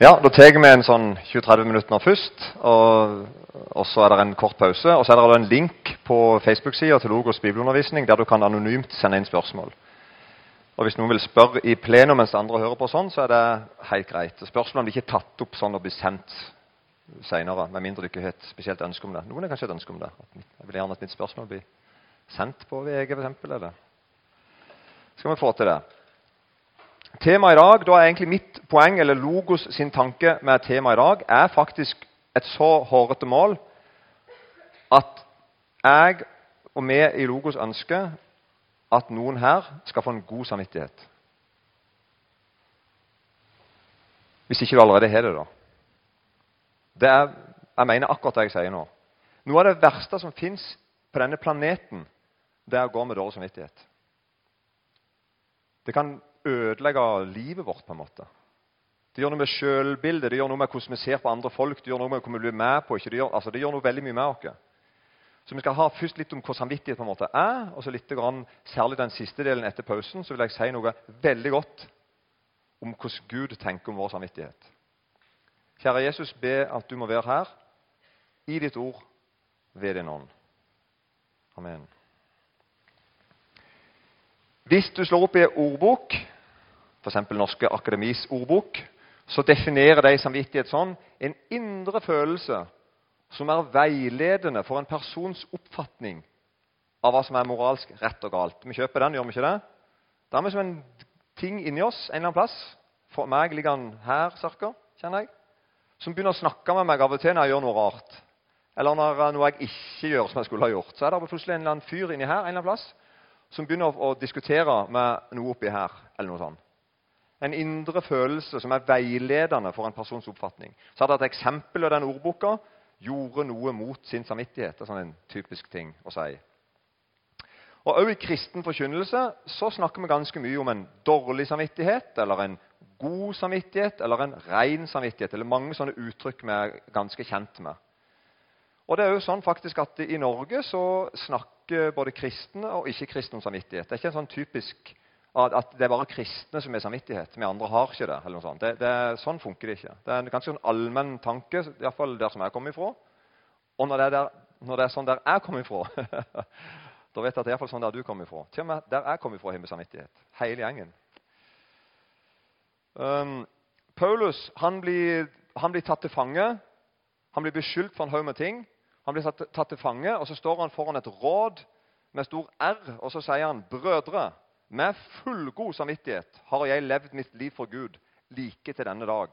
Ja, Da tar vi en sånn 20-30 minutter først. Og, og, så er det en kort pause. Og så er det en link på Facebook-sida til Logos bibelundervisning der du kan anonymt sende inn spørsmål. Og Hvis noen vil spørre i plenum mens andre hører på, sånn, så er det helt greit. Spørsmålene blir ikke tatt opp sånn og blir sendt seinere, med mindre du ikke har et spesielt ønske om det. Noen har kanskje et ønske om det. Jeg vil gjerne at mitt spørsmål blir sendt på VG, f.eks. Skal vi få til det? Temaet i dag, da er egentlig mitt poeng, eller Logos sin tanke med temaet i dag, er faktisk et så hårete mål at jeg og vi i Logos ønsker at noen her skal få en god samvittighet. Hvis ikke du allerede har det, da. Det er, jeg mener akkurat det jeg sier nå. Noe av det verste som fins på denne planeten, det er å gå med dårlig samvittighet. Det kan ødelegge livet vårt. på en måte. Det gjør noe med sjølbildet, det gjør noe med hvordan vi ser på andre folk. Det gjør noe med hvor vi blir med på. Det gjør, altså, det gjør noe veldig mye med oss. Så vi skal ha først litt om hva samvittighet på en måte er, og så litt grann, særlig den siste delen etter pausen, så vil jeg si noe veldig godt om hvordan Gud tenker om vår samvittighet. Kjære Jesus, be at du må være her i ditt ord ved din ånd. Amen. Hvis du slår opp i en ordbok, f.eks. Norske Akademis ordbok, så definerer de samvittighet sånn en indre følelse som er veiledende for en persons oppfatning av hva som er moralsk rett og galt. Vi kjøper den, gjør vi ikke det? Det er vi som en ting inni oss en eller annen plass. For meg ligger den her, cirka, kjenner jeg. Som begynner å snakke med meg av og til når jeg gjør noe rart. Eller når noe jeg ikke gjør som jeg skulle ha gjort. Så er det plutselig en eller annen fyr inni her en eller annen plass som begynner å diskutere med noe oppi her. eller noe sånt. En indre følelse som er veiledende for en persons oppfatning. Så er det et eksempel av den ordboka gjorde noe mot sin samvittighet. Det er sånn en typisk ting å si. Og Også i kristen forkynnelse så snakker vi ganske mye om en dårlig samvittighet, eller en god samvittighet, eller en ren samvittighet. Eller mange sånne uttrykk vi er ganske kjent med. Og det er jo sånn faktisk at I Norge så snakker både kristne og ikke-kristne om samvittighet. Det er ikke en sånn typisk at det er bare kristne som har samvittighet. Vi andre har ikke det. eller noe sånt. Det, det, sånn funker det ikke. Det er en ganske sånn allmenn tanke, iallfall der som jeg kommer ifra. Og når det er, der, når det er sånn der jeg kommer ifra, da vet jeg at det er iallfall sånn der du kommer ifra. Til og med der jeg kommer ifra, har vi samvittighet. Hele gjengen. Um, Paulus han blir, han blir, tatt til fange. Han blir beskyldt for en haug med ting. Han blir tatt, tatt til fange, og så står han foran et råd med stor R, og så sier han 'Brødre'. Med fullgod samvittighet har jeg levd mitt liv for Gud like til denne dag.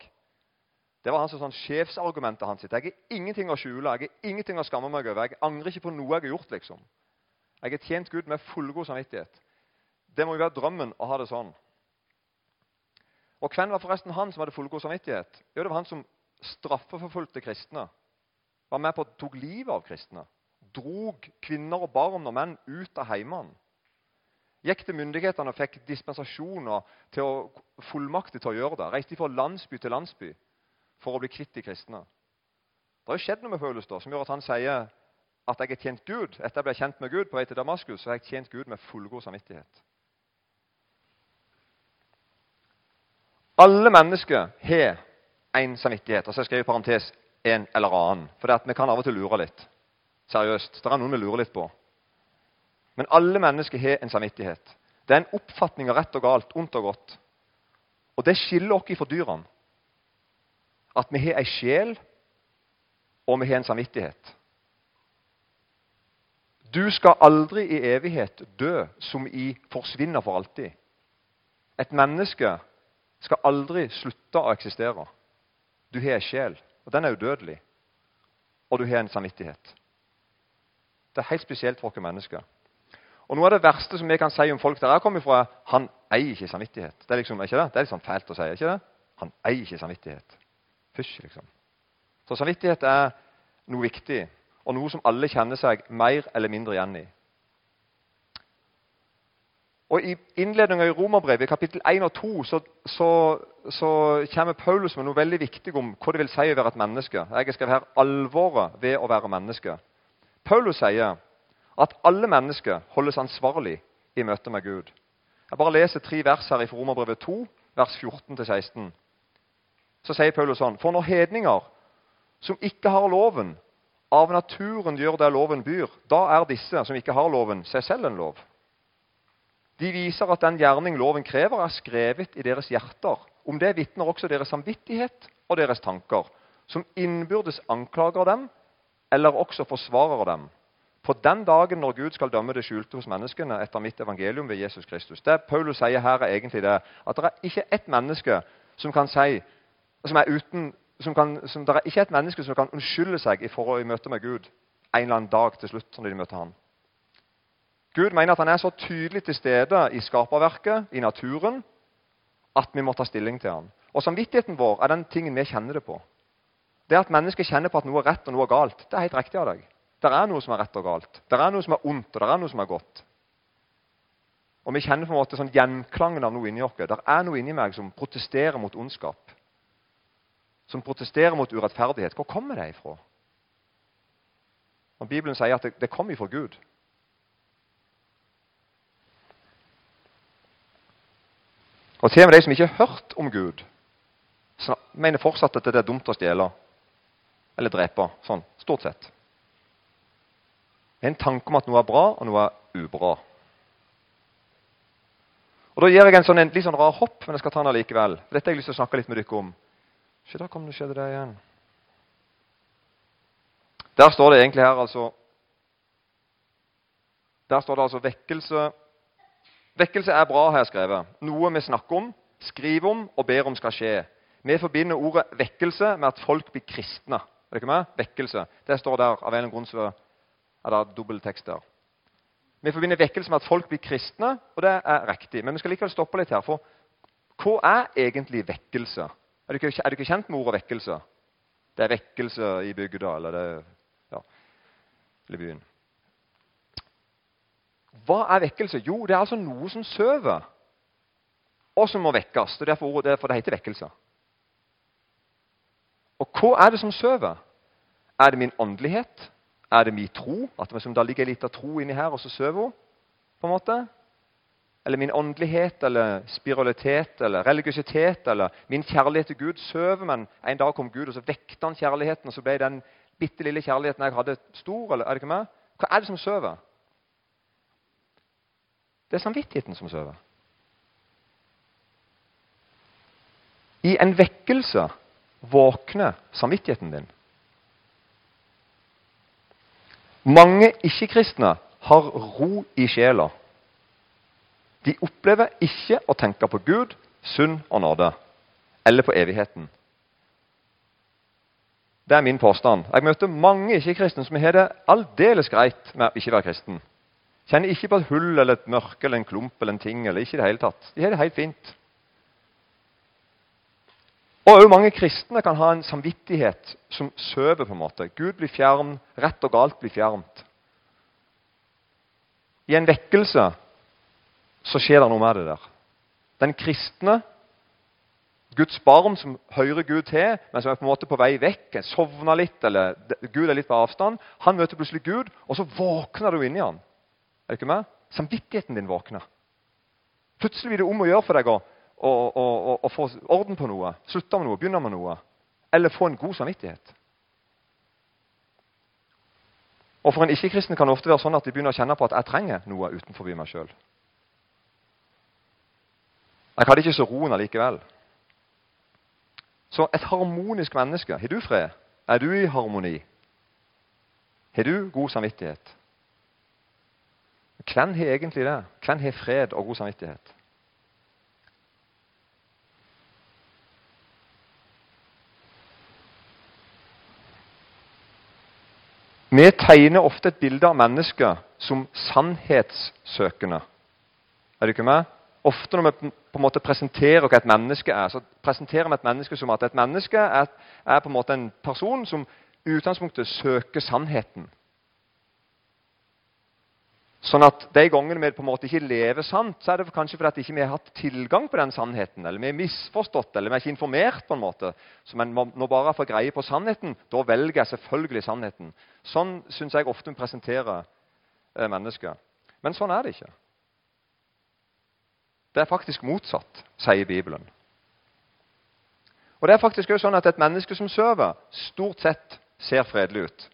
Det var hans sånn sjefsargumentet hans. Jeg har ingenting å skjule, jeg har ingenting å skamme meg over. Jeg angrer ikke på noe jeg har gjort. liksom. Jeg har tjent Gud med fullgod samvittighet. Det må jo være drømmen å ha det sånn. Og Hvem var forresten han som hadde fullgod samvittighet? Jo, Det var han som straffeforfulgte kristne. Var med på å tok livet av kristne. Drog kvinner og barn og menn ut av heimene gikk til myndighetene og fikk dispensasjoner til å, fullmakter til å gjøre det. Reiste fra landsby til landsby for å bli kvitt de kristne. Det har jo skjedd noe med Paulus da, som gjør at han sier at jeg har tjent Gud. Etter jeg ble kjent med Gud på vei til Damaskus, så har jeg tjent Gud med fullgod samvittighet. Alle mennesker har en samvittighet. Og så jeg i parentes en eller annen. For vi kan av og til lure litt. Seriøst. Det er noen vi lurer litt på. Men alle mennesker har en samvittighet. Det er en oppfatning av rett og galt, ondt og godt. Og det skiller oss fra dyrene. At vi har ei sjel, og vi har en samvittighet. Du skal aldri i evighet dø som i forsvinner for alltid. Et menneske skal aldri slutte å eksistere. Du har ei sjel, og den er udødelig. Og du har en samvittighet. Det er helt spesielt for oss mennesker. Og Noe av det verste som vi kan si om folk der jeg kommer fra, han eier ikke samvittighet. Det er liksom, ikke det? Det er litt sånn fælt å si. ikke det? Han eier ikke samvittighet. Fysj, liksom. Så samvittighet er noe viktig, og noe som alle kjenner seg mer eller mindre igjen i. Og I innledninga i Romerbrevet, kapittel 1 og 2, så, så, så, kommer Paulus med noe veldig viktig om hva det vil si å være et menneske. Jeg har skrevet her alvoret ved å være menneske. Paulus sier at alle mennesker holdes ansvarlig i møte med Gud. Jeg bare leser tre vers her i Romerbrevet 2, vers 14-16. så sier Paulus sånn For når hedninger som ikke har loven, av naturen gjør det loven byr, da er disse som ikke har loven, seg selv en lov. De viser at den gjerning loven krever, er skrevet i deres hjerter. Om det vitner også deres samvittighet og deres tanker, som innbyrdes anklager dem, eller også forsvarer dem. På den dagen når Gud skal dømme det skjulte hos menneskene etter mitt evangelium ved Jesus Kristus. Det Paulus sier her, er egentlig det at det er ikke ett menneske som kan si som er uten, som kan, som, Det er ikke et menneske som kan unnskylde seg i, forhold, i møte med Gud en eller annen dag til slutt. når de møter han. Gud mener at han er så tydelig til stede i skaperverket, i naturen, at vi må ta stilling til han. Og Samvittigheten vår er den tingen vi kjenner det på. Det at mennesker kjenner på at noe er rett og noe er galt, det er helt riktig av deg. Det er noe som er rett og galt. Det er noe som er ondt, og det er noe som er godt. Og vi kjenner på en måte sånn gjenklangen av noe inni oss. Det er noe inni meg som protesterer mot ondskap. Som protesterer mot urettferdighet. Hvor kommer det ifra? Og Bibelen sier at det, det kommer ifra Gud. Og til og med de som ikke har hørt om Gud, mener fortsatt at det er dumt å stjele eller drepe. Sånn, stort sett. En tanke om at noe er bra, og noe er ubra. Og Da gir jeg en, sånn, en litt sånn rar hopp, men jeg skal ta den allikevel. Dette har jeg lyst til å snakke litt med dere om. Se, da kom det skjedde det igjen. Der står det egentlig her altså Der står det altså vekkelse Vekkelse er bra, har jeg skrevet. Noe vi snakker om, skriver om og ber om skal skje. Vi forbinder ordet vekkelse med at folk blir kristne. Er det ikke med? Vekkelse. Det står der av en eller annen grunn så er det dobbelttekster. Vi forbinder vekkelse med at folk blir kristne, og det er riktig. Men vi skal likevel stoppe litt her. For hva er egentlig vekkelse? Er du ikke, er du ikke kjent med ordet vekkelse? Det er vekkelse i bygda eller, det, ja, eller byen. Hva er vekkelse? Jo, det er altså noe som sover, og som må vekkes. Det er derfor, derfor det heter vekkelse. Og hva er det som sover? Er det min åndelighet? Er det min tro? At det da ligger litt av tro inni her, og så sover hun? på en måte? Eller min åndelighet, eller spiralitet, eller religiøsitet, eller min kjærlighet til Gud sover, men en dag kom Gud, og så vekta han kjærligheten, og så ble den bitte lille kjærligheten jeg hadde, stor? eller er det ikke meg? Hva er det som sover? Det er samvittigheten som sover. I en vekkelse våkner samvittigheten din. Mange ikke-kristne har ro i sjela. De opplever ikke å tenke på Gud, synd og nåde, eller på evigheten. Det er min påstand. Jeg møter mange ikke-kristne som har det aldeles greit med å ikke være kristen. Kjenner ikke på et hull eller et mørke eller en klump eller en ting. eller ikke det hele tatt. De har det helt fint. Og også Mange kristne kan ha en samvittighet som sover. på en måte. Gud blir fjern, rett og galt blir fjernt. I en vekkelse så skjer det noe med det der. Den kristne, Guds barn som hører Gud til, men som er på en måte på vei vekk, sovner litt, eller Gud er litt på avstand, han møter plutselig Gud, og så våkner du inni han. Er det ikke med? Samvittigheten din våkner. Plutselig blir det om å gjøre for deg å å, å, å, få orden på noe, slutte med noe, begynne med noe. Eller få en god samvittighet. Og For en ikke-kristen kan det ofte være sånn at de begynner å kjenne på at jeg trenger noe utenfor meg sjøl. Jeg hadde ikke så roen allikevel. Så et harmonisk menneske Har du fred? Er du i harmoni? Har du god samvittighet? Hvem har egentlig det? Hvem har fred og god samvittighet? Vi tegner ofte et bilde av mennesket som sannhetssøkende. Er du ikke med? Ofte når vi på en måte presenterer hva et menneske er, så presenterer vi et menneske som at et menneske er, er på en måte en person som i utgangspunktet søker sannheten. Sånn at De gangene vi på en måte ikke lever sant, så er det kanskje fordi vi ikke har hatt tilgang på den sannheten. Eller vi er misforstått, eller vi er ikke informert. på en måte. Så men Når bare får greie på sannheten, da velger jeg selvfølgelig sannheten. Sånn syns jeg ofte vi presenterer eh, mennesker. Men sånn er det ikke. Det er faktisk motsatt, sier Bibelen. Og det er faktisk også sånn at Et menneske som sover, stort sett ser fredelig ut.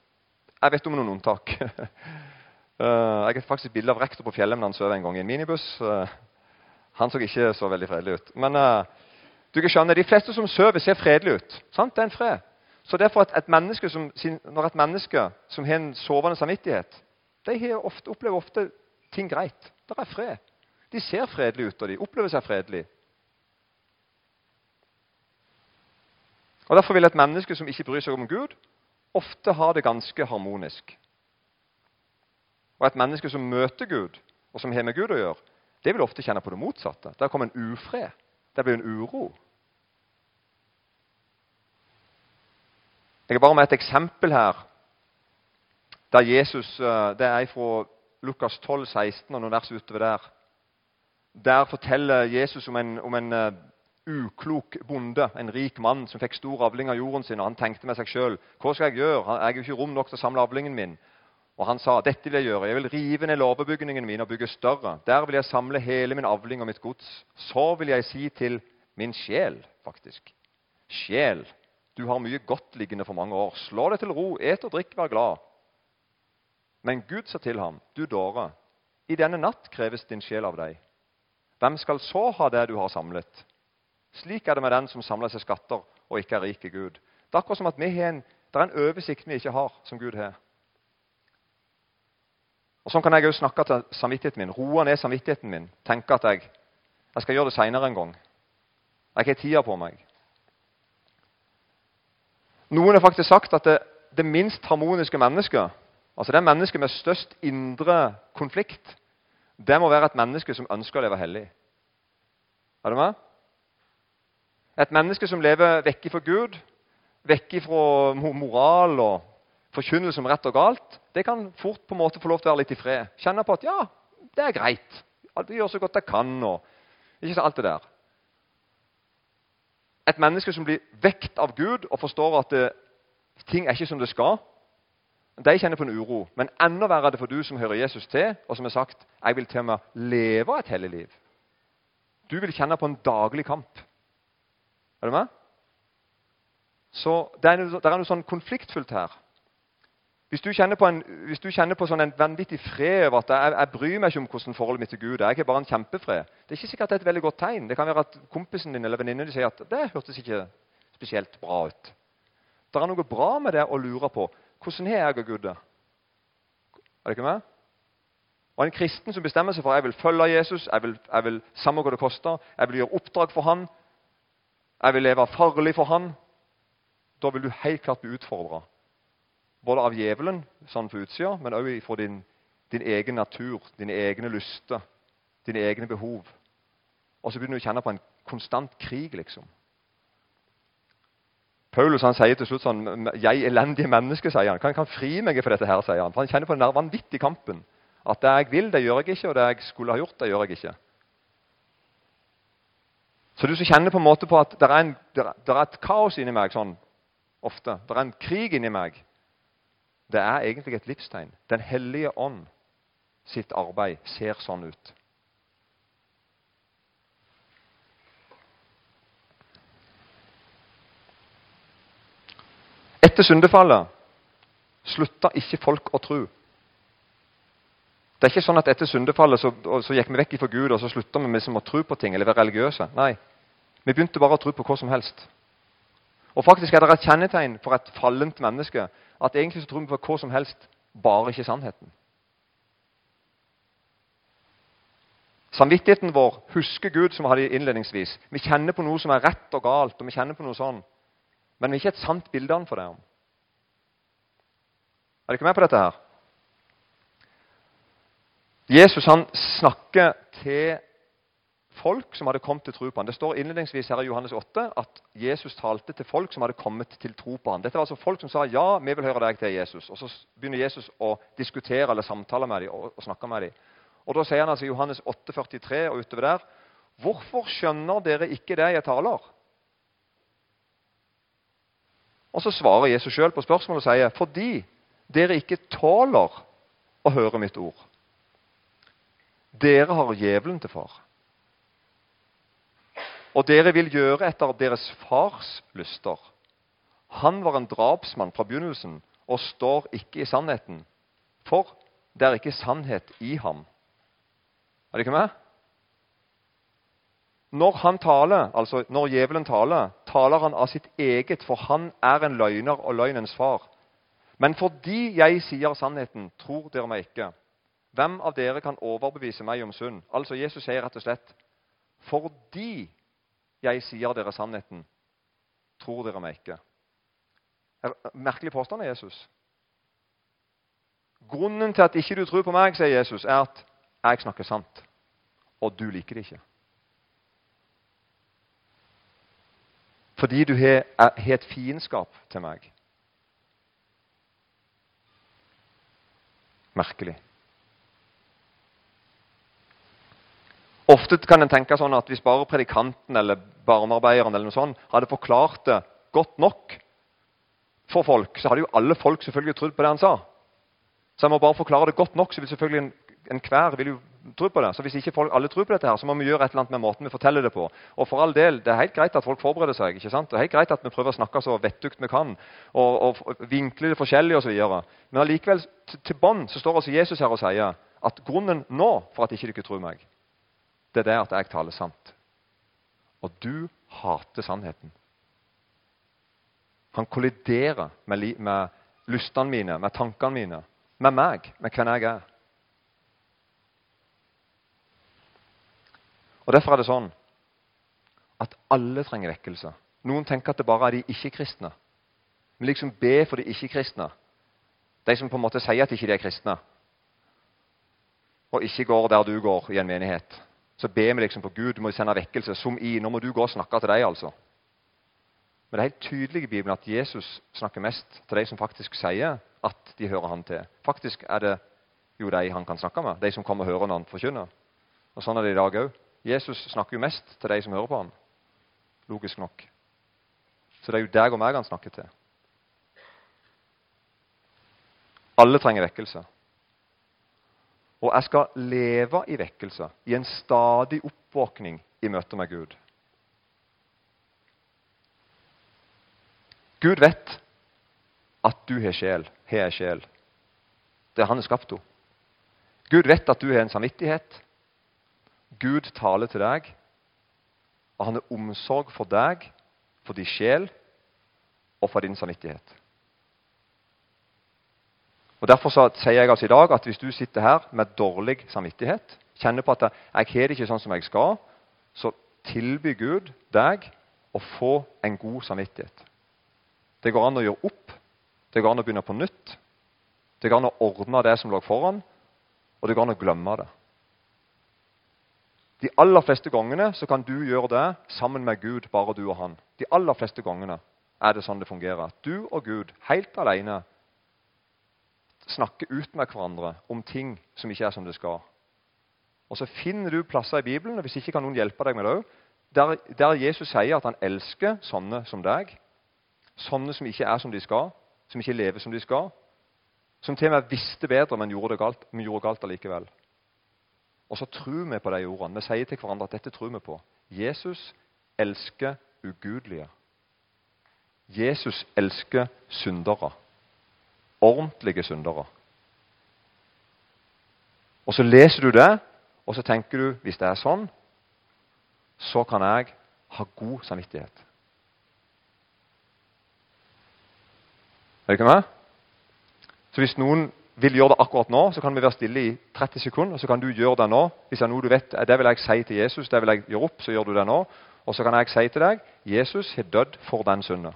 Jeg vet om noen unntak. Eh, jeg har faktisk et bilde av rektor på Fjellheim da han sov en gang i en minibuss. Eh, han så ikke så veldig fredelig ut. Men uh, du kan skjønne, de fleste som sover, ser fredelig ut. Sant? Det er en fred. Så derfor at et menneske som, Når et menneske som har en sovende samvittighet, de ofte, opplever ofte ting greit. Det er fred. De ser fredelige ut, og de opplever seg fredelig. Og Derfor vil et menneske som ikke bryr seg om Gud, ofte ha det ganske harmonisk. Og et menneske som møter Gud, og som har med Gud å gjøre, det vil ofte kjenne på det motsatte. Der kommer en ufred. Der blir en uro. Jeg er bare med et eksempel her. Der Jesus, eh, Det er fra Lukas 12, 16 og noen vers utover der. Der forteller Jesus om en, om en uh, uklok bonde, en rik mann, som fikk stor avling av jorden sin. og Han tenkte med seg sjøl hva skal jeg gjøre? Jeg har jo ikke rom nok til å samle avlingen min. Og han sa dette vil jeg gjøre. Jeg vil rive ned låvebygningen min og bygge større. Der vil jeg samle hele min avling og mitt gods. Så vil jeg si til min sjel, faktisk Sjel, du har mye godt liggende for mange år. Slå deg til ro, et og drikk, vær glad. Men Gud sa til ham, du dåre, i denne natt kreves din sjel av deg. Hvem skal så ha det du har samlet? Slik er det med den som samler seg skatter og ikke er rik i Gud. Det er akkurat som at vi har en, det er en oversikt vi ikke har, som Gud har. Og Sånn kan jeg også snakke til samvittigheten min. Roe ned samvittigheten min. Tenke at jeg, jeg skal gjøre det seinere en gang. Jeg har tida på meg. Noen har faktisk sagt at det, det minst harmoniske mennesket, altså det mennesket med størst indre konflikt, det må være et menneske som ønsker å leve hellig. Er du med? Et menneske som lever vekk fra Gud, vekk fra moral og forkynnelse om rett og galt, det kan fort på en måte få lov til å være litt i fred. Kjenne på at ja, det er greit. At Jeg gjør så godt jeg kan. og ikke så alt det der. Et menneske som blir vekt av Gud og forstår at det, ting er ikke som det skal, de kjenner på en uro. Men enda verre er det for du som hører Jesus til, og som har sagt jeg vil til og med leve et hellig liv. Du vil kjenne på en daglig kamp. Er du med? Så det er, noe, det er noe sånn konfliktfullt her. Hvis du kjenner på, en, kjenner på sånn en vanvittig fred over at jeg, jeg, bryr meg ikke om hvordan forholdet mitt til Gud er, jeg er bare en kjempefred Det er ikke sikkert det er et veldig godt tegn. Det kan være at kompisen din eller venninnen din sier at det hørtes ikke spesielt bra ut. Det er noe bra med det å lure på hvordan har jeg og Gud det. Er det ikke med? Og En kristen som bestemmer seg for jeg vil følge Jesus, jeg vil, jeg vil samme hva det koster, jeg vil gjøre oppdrag for han, jeg vil leve farlig for han, da vil du helt klart bli utfordra både av djevelen sånn på utsida, men òg fra din, din, egen natur, dine egne lyster, dine egne behov. Og så begynner du å kjenne på en konstant krig, liksom. Paulus han sier til slutt sånn 'Jeg elendige menneske', sier han. Kan kan fri meg for dette her, sier han. For Han kjenner på den vanvittige kampen. At det jeg vil, det gjør jeg ikke, og det jeg skulle ha gjort, det gjør jeg ikke. Så du som kjenner på en måte på at det er, en, det er et kaos inni meg sånn ofte. Det er en krig inni meg. Det er egentlig et livstegn. Den hellige ånd sitt arbeid ser sånn ut. Etter syndefallet slutta ikke folk å tro. Det er ikke sånn at etter syndefallet så, så gikk vi vekk fra Gud og så slutta vi liksom å tro på ting eller være religiøse. Nei, Vi begynte bare å tro på hva som helst. Og faktisk er det et kjennetegn for et fallent menneske at egentlig så tror vi på hva som helst, bare ikke sannheten. Samvittigheten vår husker Gud, som vi hadde innledningsvis. Vi kjenner på noe som er rett og galt, og vi kjenner på noe sånn. Men vi har ikke et sant bilde for det. Er dere med på dette her? Jesus han snakker til folk som hadde kommet til tro på ham. Det står innledningsvis her i Johannes 8 at Jesus talte til folk som hadde kommet til tro på ham. Dette var altså folk som sa ja, vi vil høre deg til Jesus. Og Så begynner Jesus å diskutere eller samtale med dem og, og snakke med dem. Og Da sier han altså i Johannes 8, 43 og utover der Hvorfor skjønner dere ikke det jeg taler? Og Så svarer Jesus sjøl på spørsmålet og sier fordi dere ikke tåler å høre mitt ord. Dere har djevelen til far. Og dere vil gjøre etter deres fars lyster. Han var en drapsmann fra begynnelsen og står ikke i sannheten, for det er ikke sannhet i ham. Er det ikke med? Når han taler, altså når djevelen taler, taler han av sitt eget, for han er en løgner og løgnens far. Men fordi jeg sier sannheten, tror dere meg ikke. Hvem av dere kan overbevise meg om synd? Altså Jesus sier rett og slett fordi jeg sier dere sannheten, tror dere meg ikke. Merkelig påstand av Jesus. Grunnen til at ikke du tror på meg, sier Jesus, er at jeg snakker sant, og du liker det ikke. Fordi du har, et fiendskap til meg. Merkelig. Ofte kan en tenke sånn at hvis bare predikanten eller barnearbeideren eller noe sånt hadde forklart det godt nok for folk, så hadde jo alle folk selvfølgelig trodd på det han sa. Så jeg må bare forklare det godt nok, så vil selvfølgelig enhver en vil jo tro på det. Så hvis ikke folk, alle tror på dette, her, så må vi gjøre et eller annet med måten vi forteller det på. Og for all del, Det er helt greit at folk forbereder seg. ikke sant? Det er helt greit at vi prøver å snakke så vettugt vi kan, og, og vinkle det forskjellig osv. Men allikevel, til, til bånn står altså Jesus her og sier at grunnen nå for at ikke dere tror meg, det er det at jeg taler sant. Og du hater sannheten. Han kolliderer med, med lystene mine, med tankene mine, med meg, med hvem jeg er. Og Derfor er det sånn at alle trenger vekkelse. Noen tenker at det bare er de ikke-kristne. Men liksom be for de ikke-kristne. De som på en måte sier at de ikke er kristne, og ikke går der du går i en menighet. Så ber vi liksom på Gud du må sende vekkelse. Som i nå må du gå og snakke til deg, altså. Men det er helt tydelig i Bibelen at Jesus snakker mest til de som faktisk sier at de hører han til. Faktisk er det jo de han kan snakke med, de som kommer og hører når han forkynner. Og Sånn er det i dag òg. Jesus snakker jo mest til de som hører på ham. Logisk nok. Så det er jo deg og meg han snakker til. Alle trenger vekkelse. Og jeg skal leve i vekkelse, i en stadig oppvåkning i møte med Gud. Gud vet at du har sjel, har ei sjel. Det er han har skapt henne. Gud vet at du har en samvittighet. Gud taler til deg, og han har omsorg for deg, for din sjel og for din samvittighet. Og Derfor sier jeg altså i dag at hvis du sitter her med dårlig samvittighet, kjenner på at jeg har det ikke sånn som jeg skal, så tilby Gud deg å få en god samvittighet. Det går an å gjøre opp, det går an å begynne på nytt. Det går an å ordne det som lå foran, og det går an å glemme det. De aller fleste gangene så kan du gjøre det sammen med Gud, bare du og han. De aller fleste gangene er det sånn det fungerer. Du og Gud, helt alene, snakker ut med hverandre om ting som ikke er som det skal. Og Så finner du plasser i Bibelen, og hvis ikke kan noen hjelpe deg med det der, der, Jesus sier at han elsker sånne som deg. Sånne som ikke er som de skal, som ikke lever som de skal. Som til og med visste bedre, men gjorde det galt, men gjorde galt allikevel. Og så tror vi på de ordene. Vi sier til hverandre at dette tror vi på. Jesus elsker ugudelige. Jesus elsker syndere. Ordentlige syndere. Og så leser du det, og så tenker du hvis det er sånn, så kan jeg ha god samvittighet. Er du ikke med? Så hvis noen vil gjøre det akkurat nå, så kan vi være stille i 30 sekunder. og Så kan du gjøre det nå. Hvis det er noe du vet, det vil jeg si til Jesus, det vil jeg gjøre opp, så gjør du det nå. Og så kan jeg si til deg Jesus har dødd for den synden.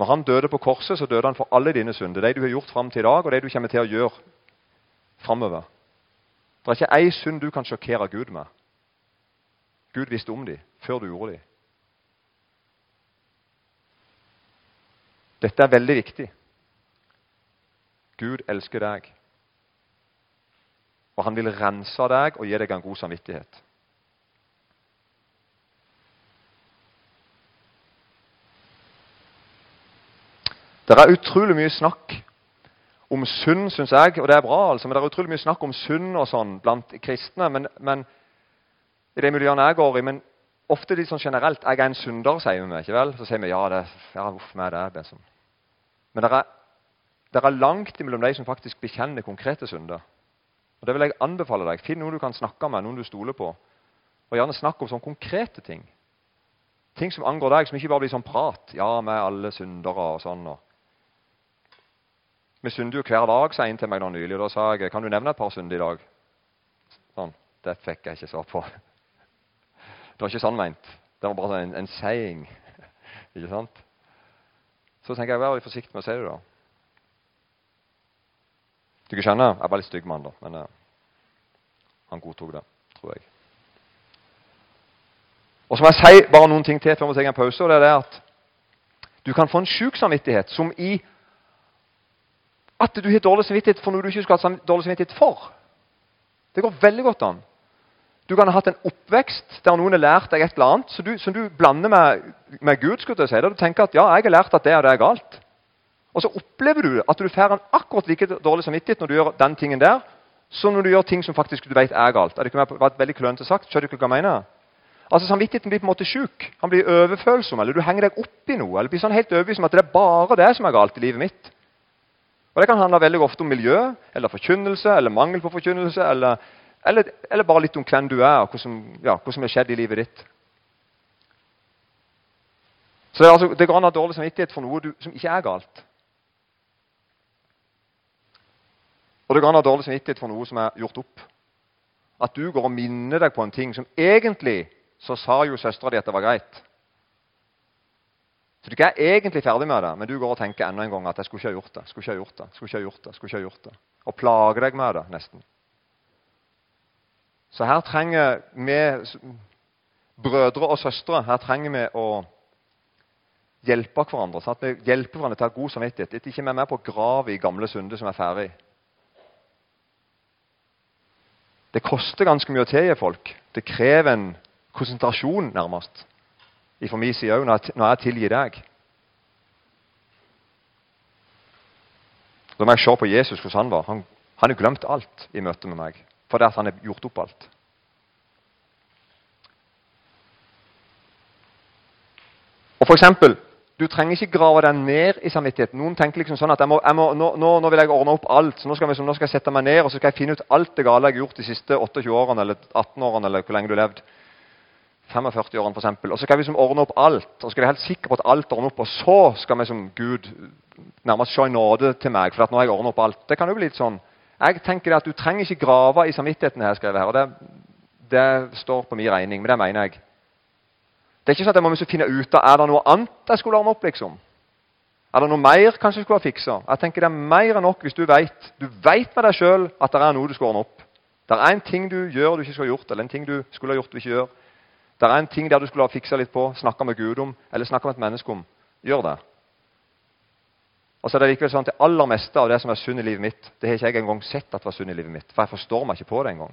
Når han døde på korset, så døde han for alle dine synder. De du har gjort fram til i dag, og de du kommer til å gjøre framover. Det er ikke ei synd du kan sjokkere Gud med. Gud visste om dem før du gjorde dem. Dette er veldig viktig. Gud elsker deg. Og han vil rense deg og gi deg en god samvittighet. Det er utrolig mye snakk om synd, syns jeg, og det er bra, altså, men det er utrolig mye snakk om synd og sånn blant kristne. Men, men i de miljøene jeg går i. Men ofte litt sånn generelt. 'Jeg er en synder', sier vi. ikke vel? Så sier vi ja, det, ja uff meg, det er det. Sånn. Men det er, det er langt mellom de som faktisk bekjenner konkrete synder. Og Det vil jeg anbefale deg. Finn noen du kan snakke med, noen du stoler på. Og gjerne snakk om sånne konkrete ting. Ting som angår deg, som ikke bare blir sånn prat. Ja, med alle syndere og sånn. Og. Vi synder jo hver dag, sa en til meg nå nylig. og Da sa jeg kan du nevne et par synder i dag. Sånn. Det fikk jeg ikke svar på. Det var ikke sånn meint. Det var bare en, en saying. ikke sant? Så tenker jeg, vær litt forsiktig med å si det, da. Du kan skjønne, Jeg var litt stygg han, da, men uh, han godtok det, tror jeg. Og så må jeg si bare noen ting til før vi tar en pause. og det er det at Du kan få en sjuk samvittighet som i at du har dårlig samvittighet for noe du ikke skal ha dårlig samvittighet for. Det går veldig godt an. Du kan ha hatt en oppvekst der noen har lært deg et eller annet som du, som du blander med, med Gud. skulle jeg si. Der du tenker at ja, jeg har lært at det og det er galt. Og så opplever du at du får en akkurat like dårlig samvittighet når du gjør den tingen der, som når du gjør ting som faktisk du vet er galt. Er det ikke vært veldig klønete sagt? Skjønner du hva jeg mener? Altså Samvittigheten blir på en måte sjuk. Han blir overfølsom, eller du henger deg opp i noe. eller blir sånn helt overbevist om at det er bare det som er galt i livet mitt. Og Det kan handle veldig ofte om miljø, eller forkynnelse, eller mangel på forkynnelse, eller, eller, eller bare litt om hvem du er, og hva som, ja, hva som er skjedd i livet ditt. Så det, altså, det går an å ha dårlig samvittighet for noe du, som ikke er galt. Og det går an å ha dårlig samvittighet for noe som er gjort opp. At du går og minner deg på en ting som egentlig så sa jo søstera di at det var greit. Du ikke er egentlig ferdig med det, men du går og tenker enda en gang at jeg skulle ikke ha gjort det. skulle ikke ha gjort det, skulle ikke ha gjort det, skulle ikke ha gjort det. Og plager deg med det, nesten. Så her trenger vi brødre og søstre her trenger vi å hjelpe hverandre. sånn at vi hjelper hverandre til å ha god samvittighet. At ikke vi er med på å grave i gamle synder som er ferdig. Det koster ganske mye å tilgi folk. Det krever en konsentrasjon, nærmest. Fra min side òg, når jeg tilgir deg. Da må jeg se på Jesus hvordan han var. Han har glemt alt i møte med meg fordi han har gjort opp alt. Og for eksempel, Du trenger ikke grave deg ned i samvittigheten. Noen tenker liksom sånn at jeg må, jeg må, nå, nå, vil jeg ordne opp alt. så nå skal, liksom, nå skal, jeg sette meg ned og så skal jeg finne ut alt det gale jeg har gjort de siste 28 årene eller 18 årene. eller hvor lenge du har levd. 45 årene, f.eks. Og så skal vi liksom ordne opp alt. og så skal vi helt sikre på at alt ordner opp, og så skal vi som Gud nærmest se i nåde til meg. for at nå har jeg ordnet opp alt. Det kan jo bli litt sånn. Jeg tenker at Du trenger ikke grave i samvittigheten. her, skrevet her, og det, det står på min regning, men det mener jeg. Det er ikke sånn at jeg må finne ut av er det noe annet jeg skulle ordne opp. liksom. Er det noe mer kanskje jeg skulle ha fiksa? Jeg tenker Det er mer enn nok hvis du vet du vet med deg sjøl at det er noe du skal ordne opp. Det er en ting du gjør du ikke skulle ha gjort, eller en ting du skulle ha gjort du ikke gjør. Det er en ting der du skulle ha fiksa litt på, snakka med Gud om, eller snakka med et menneske om. Gjør det. Og så er det likevel sånn at Det aller meste av det som er sunn i livet mitt, det har ikke jeg engang sett at var sunn i livet mitt. For jeg forstår meg ikke på det engang.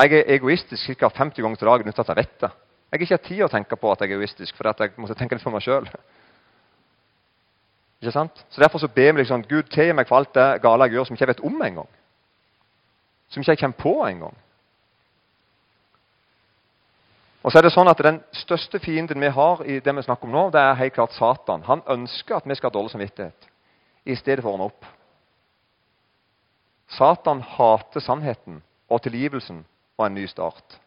Jeg er egoistisk ca. 50 ganger til dagen uten at jeg vet det. Jeg har ikke tid å tenke på at jeg er egoistisk, for jeg måtte tenke litt for meg sjøl. Så Derfor så ber vi liksom, Gud tilgi meg for alt det gale jeg gjør som ikke jeg vet om engang. Som ikke jeg kommer på engang. Og så er det sånn at Den største fienden vi har i det vi snakker om nå, det er helt klart Satan. Han ønsker at vi skal ha dårlig samvittighet i stedet for å ordne opp. Satan hater sannheten og tilgivelsen og en ny start.